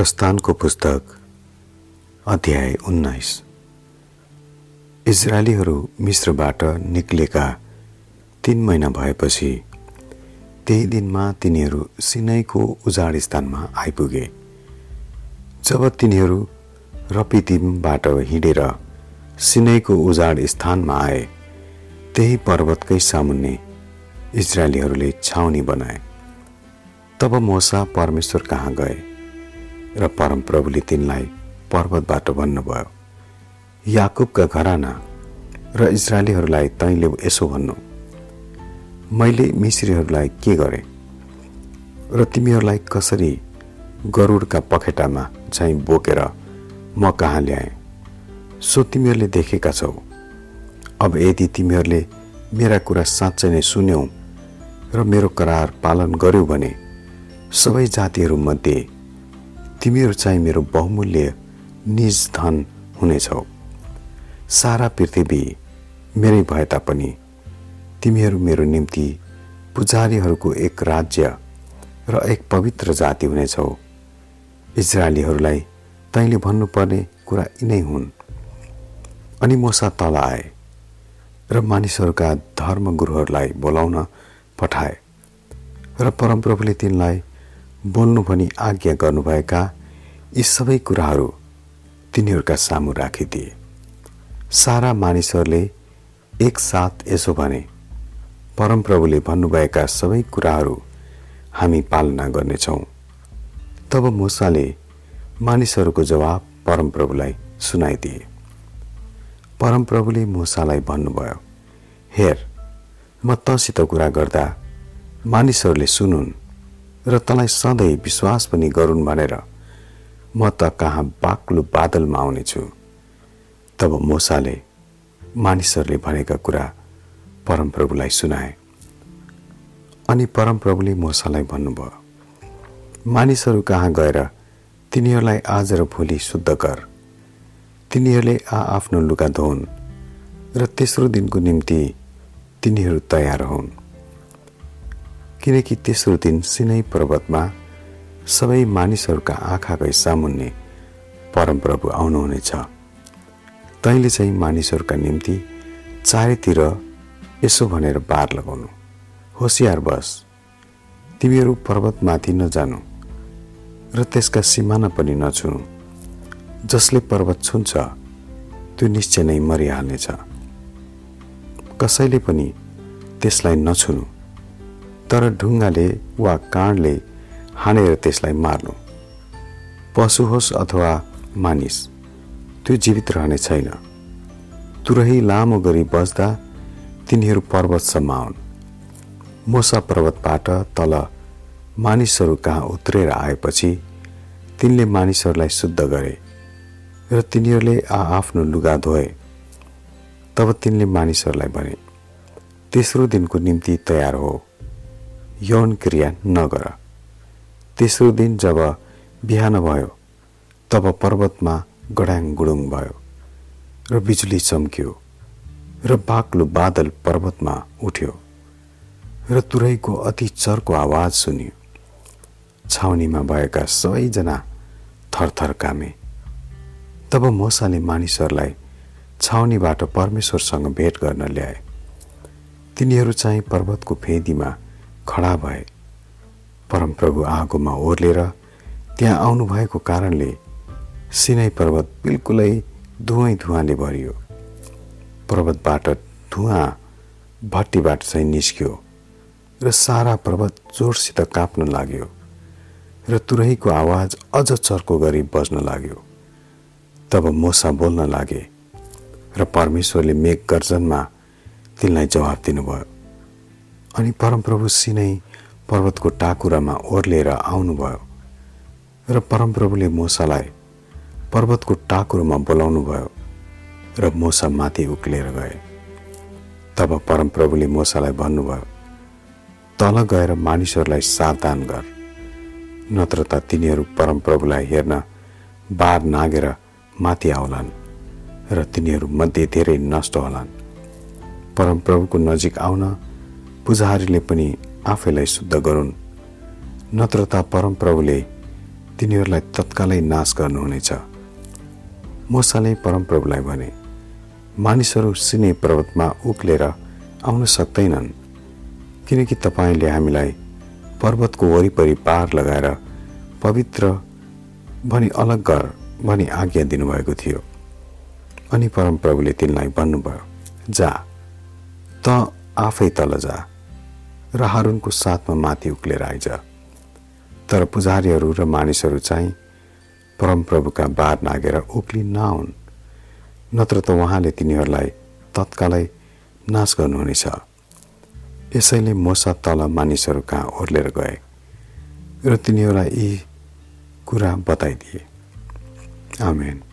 प्रस्थानको पुस्तक अध्याय उन्नाइस। इजरायलीहरू मिश्रबाट निक्लेका तिन महिना भएपछि त्यही दिनमा तिनीहरू सिनैको उजाड स्थानमा आइपुगे। जब तिनीहरू रपिदिमबाट हिँडेर सिनैको उजाड स्थानमा आए त्यही पर्वतकै सामुन्ने इजरायलीहरूले छाउनी बनाए। तब मोसा परमेश्वर कहाँ गए? र परमप्रभुले तिनलाई पर्वतबाट भन्नुभयो याकुबका घराना र इजरायलीहरूलाई तैँले यसो भन्नु मैले मिश्रीहरूलाई के गरेँ? र तिमीहरूलाई कसरी गरुडका पखेटामा चाहिँ बोकेर म कहाँ ल्याएँ? सो तिमीहरूले देखेका छौ। अब यदि तिमीहरूले मेरा कुरा साँच्चै नै सुन्यौ र मेरो करार पालन गर्यौ भने सबै जातिहरूमध्ये तिमीहरू चाहिँ मेरो बहुमूल्य निज धन हुनेछौ। सारा पृथ्वी मेरै भए तापनि तिमीहरू मेरो निम्ति पुजारीहरूको एक राज्य र एक पवित्र जाति हुनेछौ। इजरायलीहरूलाई तैँले भन्नुपर्ने कुरा यिनै हुन्। अनि मोसा तल आए र मानिसहरूका धर्मगुरुहरूलाई बोलाउन पठाए र परमप्रभुले तिनलाई बोल्नु भनी आज्ञा गर्नुभएका यी सबै कुराहरू तिनीहरूका सामु राखिदिए। सारा मानिसहरूले एकसाथ यसो भने परमप्रभुले भन्नुभएका सबै कुराहरू हामी पालना गर्नेछौँ। तब मुसाले मानिसहरूको जवाब परमप्रभुलाई सुनाइदिए। परमप्रभुले मुसालाई भन्नुभयो हेर म तँसित कुरा गर्दा मानिसहरूले सुनुन् र तँलाई सधैँ विश्वास पनि गरून् भनेर म त कहाँ बाक्लो बादलमा आउनेछु। तब मोसाले मानिसहरूले भनेका कुरा परमप्रभुलाई सुनाए। अनि परमप्रभुले मोसालाई भन्नुभयो मानिसहरू कहाँ गएर तिनीहरूलाई आज र भोलि शुद्ध कर तिनीहरूले आ आफ्नो लुगा धोन् र तेस्रो दिनको निम्ति तिनीहरू तयार हुन्। किनकि तेस्रो दिन सिनै पर्वतमा सबै मानिसहरूका आँखाकै सामुन्ने परमप्रभु आउनुहुनेछ। तैँले चाहिँ मानिसहरूका निम्ति चारैतिर यसो भनेर बार लगाउनु। होसियार बस। तिमीहरू पर्वतमाथि नजानु र त्यसका सिमाना पनि नछुनु। जसले पर्वत छुन्छ त्यो निश्चय नै मरिहाल्नेछ। कसैले पनि त्यसलाई नछुनु। तर ढुङ्गाले वा काँडले हानेर त्यसलाई मार्नु। पशु होस् अथवा मानिस त्यो जीवित रहने छैन। तुरही लामो गरी बस्दा तिनीहरू पर्वतसम्म आउन्। मोसा पर्वतबाट तल मानिसहरू कहाँ उत्रेर आएपछि तिनले मानिसहरूलाई शुद्ध गरे र तिनीहरूले आफ्नो लुगा धोए। तब तिनले मानिसहरूलाई भने तेस्रो दिनको निम्ति तयार हो। यौन क्रिया नगर। तेस्रो दिन जब बिहान भयो तब पर्वतमा गडाङ गुडुङ भयो र बिजुली चम्क्यो र बाक्लो बादल पर्वतमा उठ्यो र तुरैको अति चर्को आवाज सुन्यो। छाउनीमा भएका सबैजना थरथर कामे। तब मोसाले मानिसहरूलाई छाउनीबाट परमेश्वरसँग भेट गर्न ल्याए। तिनीहरू चाहिँ पर्वतको फेदीमा खडा भए। परमप्रभु आगोमा ओर्लेर त्यहाँ आउनुभएको कारणले सिनै पर्वत बिल्कुलै धुवै धुवाले भरियो। पर्वतबाट धुवा भट्टीबाट चाहिँ निस्क्यो र सारा पर्वत जोरसित काप्न लाग्यो र तुरहीको आवाज अझ चर्को गरी बज्न लाग्यो। तब मोसा बोल्न लागे र परमेश्वरले मेघ गर्जनमा तिनलाई जवाब दिनुभयो। अनि परमप्रभु सिनै पर्वतको टाकुरामा ओर्लेर आउनुभयो र परमप्रभुले मोसालाई पर्वतको टाकुरोमा बोलाउनु भयो र मोसा माथि उक्लेर गए। तब परमप्रभुले मोसालाई भन्नुभयो तल गएर मानिसहरूलाई सावधान गर नत्र त तिनीहरू परमप्रभुलाई हेर्न बार नागेर माथि आउलान् र तिनीहरू मध्ये धेरै नष्ट होलान्। परमप्रभुको नजिक आउन पुजारीले पनि आफैलाई शुद्ध गरून्। नत्र त परमप्रभुले तिनीहरूलाई तत्कालै नाश गर्नुहुनेछ। मोसाले परमप्रभुलाई भने मानिसहरू सिने पर्वतमा उक्लेर आउन सक्दैनन् किनकि तपाईँले हामीलाई पर्वतको वरिपरि पार लगाएर पवित्र भनी अलग गर भनी आज्ञा दिनुभएको थियो। अनि परमप्रभुले तिनलाई भन्नुभयो जा त आफै तल जा। र हारुनको साथमा माथि उक्लेर आइज। तर पुजारीहरू र मानिसहरू चाहिँ परमप्रभुका बार नागेर उक्लि नआउन्। नत्र त उहाँले तिनीहरूलाई तत्कालै नाश गर्नुहुनेछ। यसैले मोसा तल मानिसहरू कहाँ ओर्लेर गए र तिनीहरूलाई यी कुरा बताइदिए। आमेन।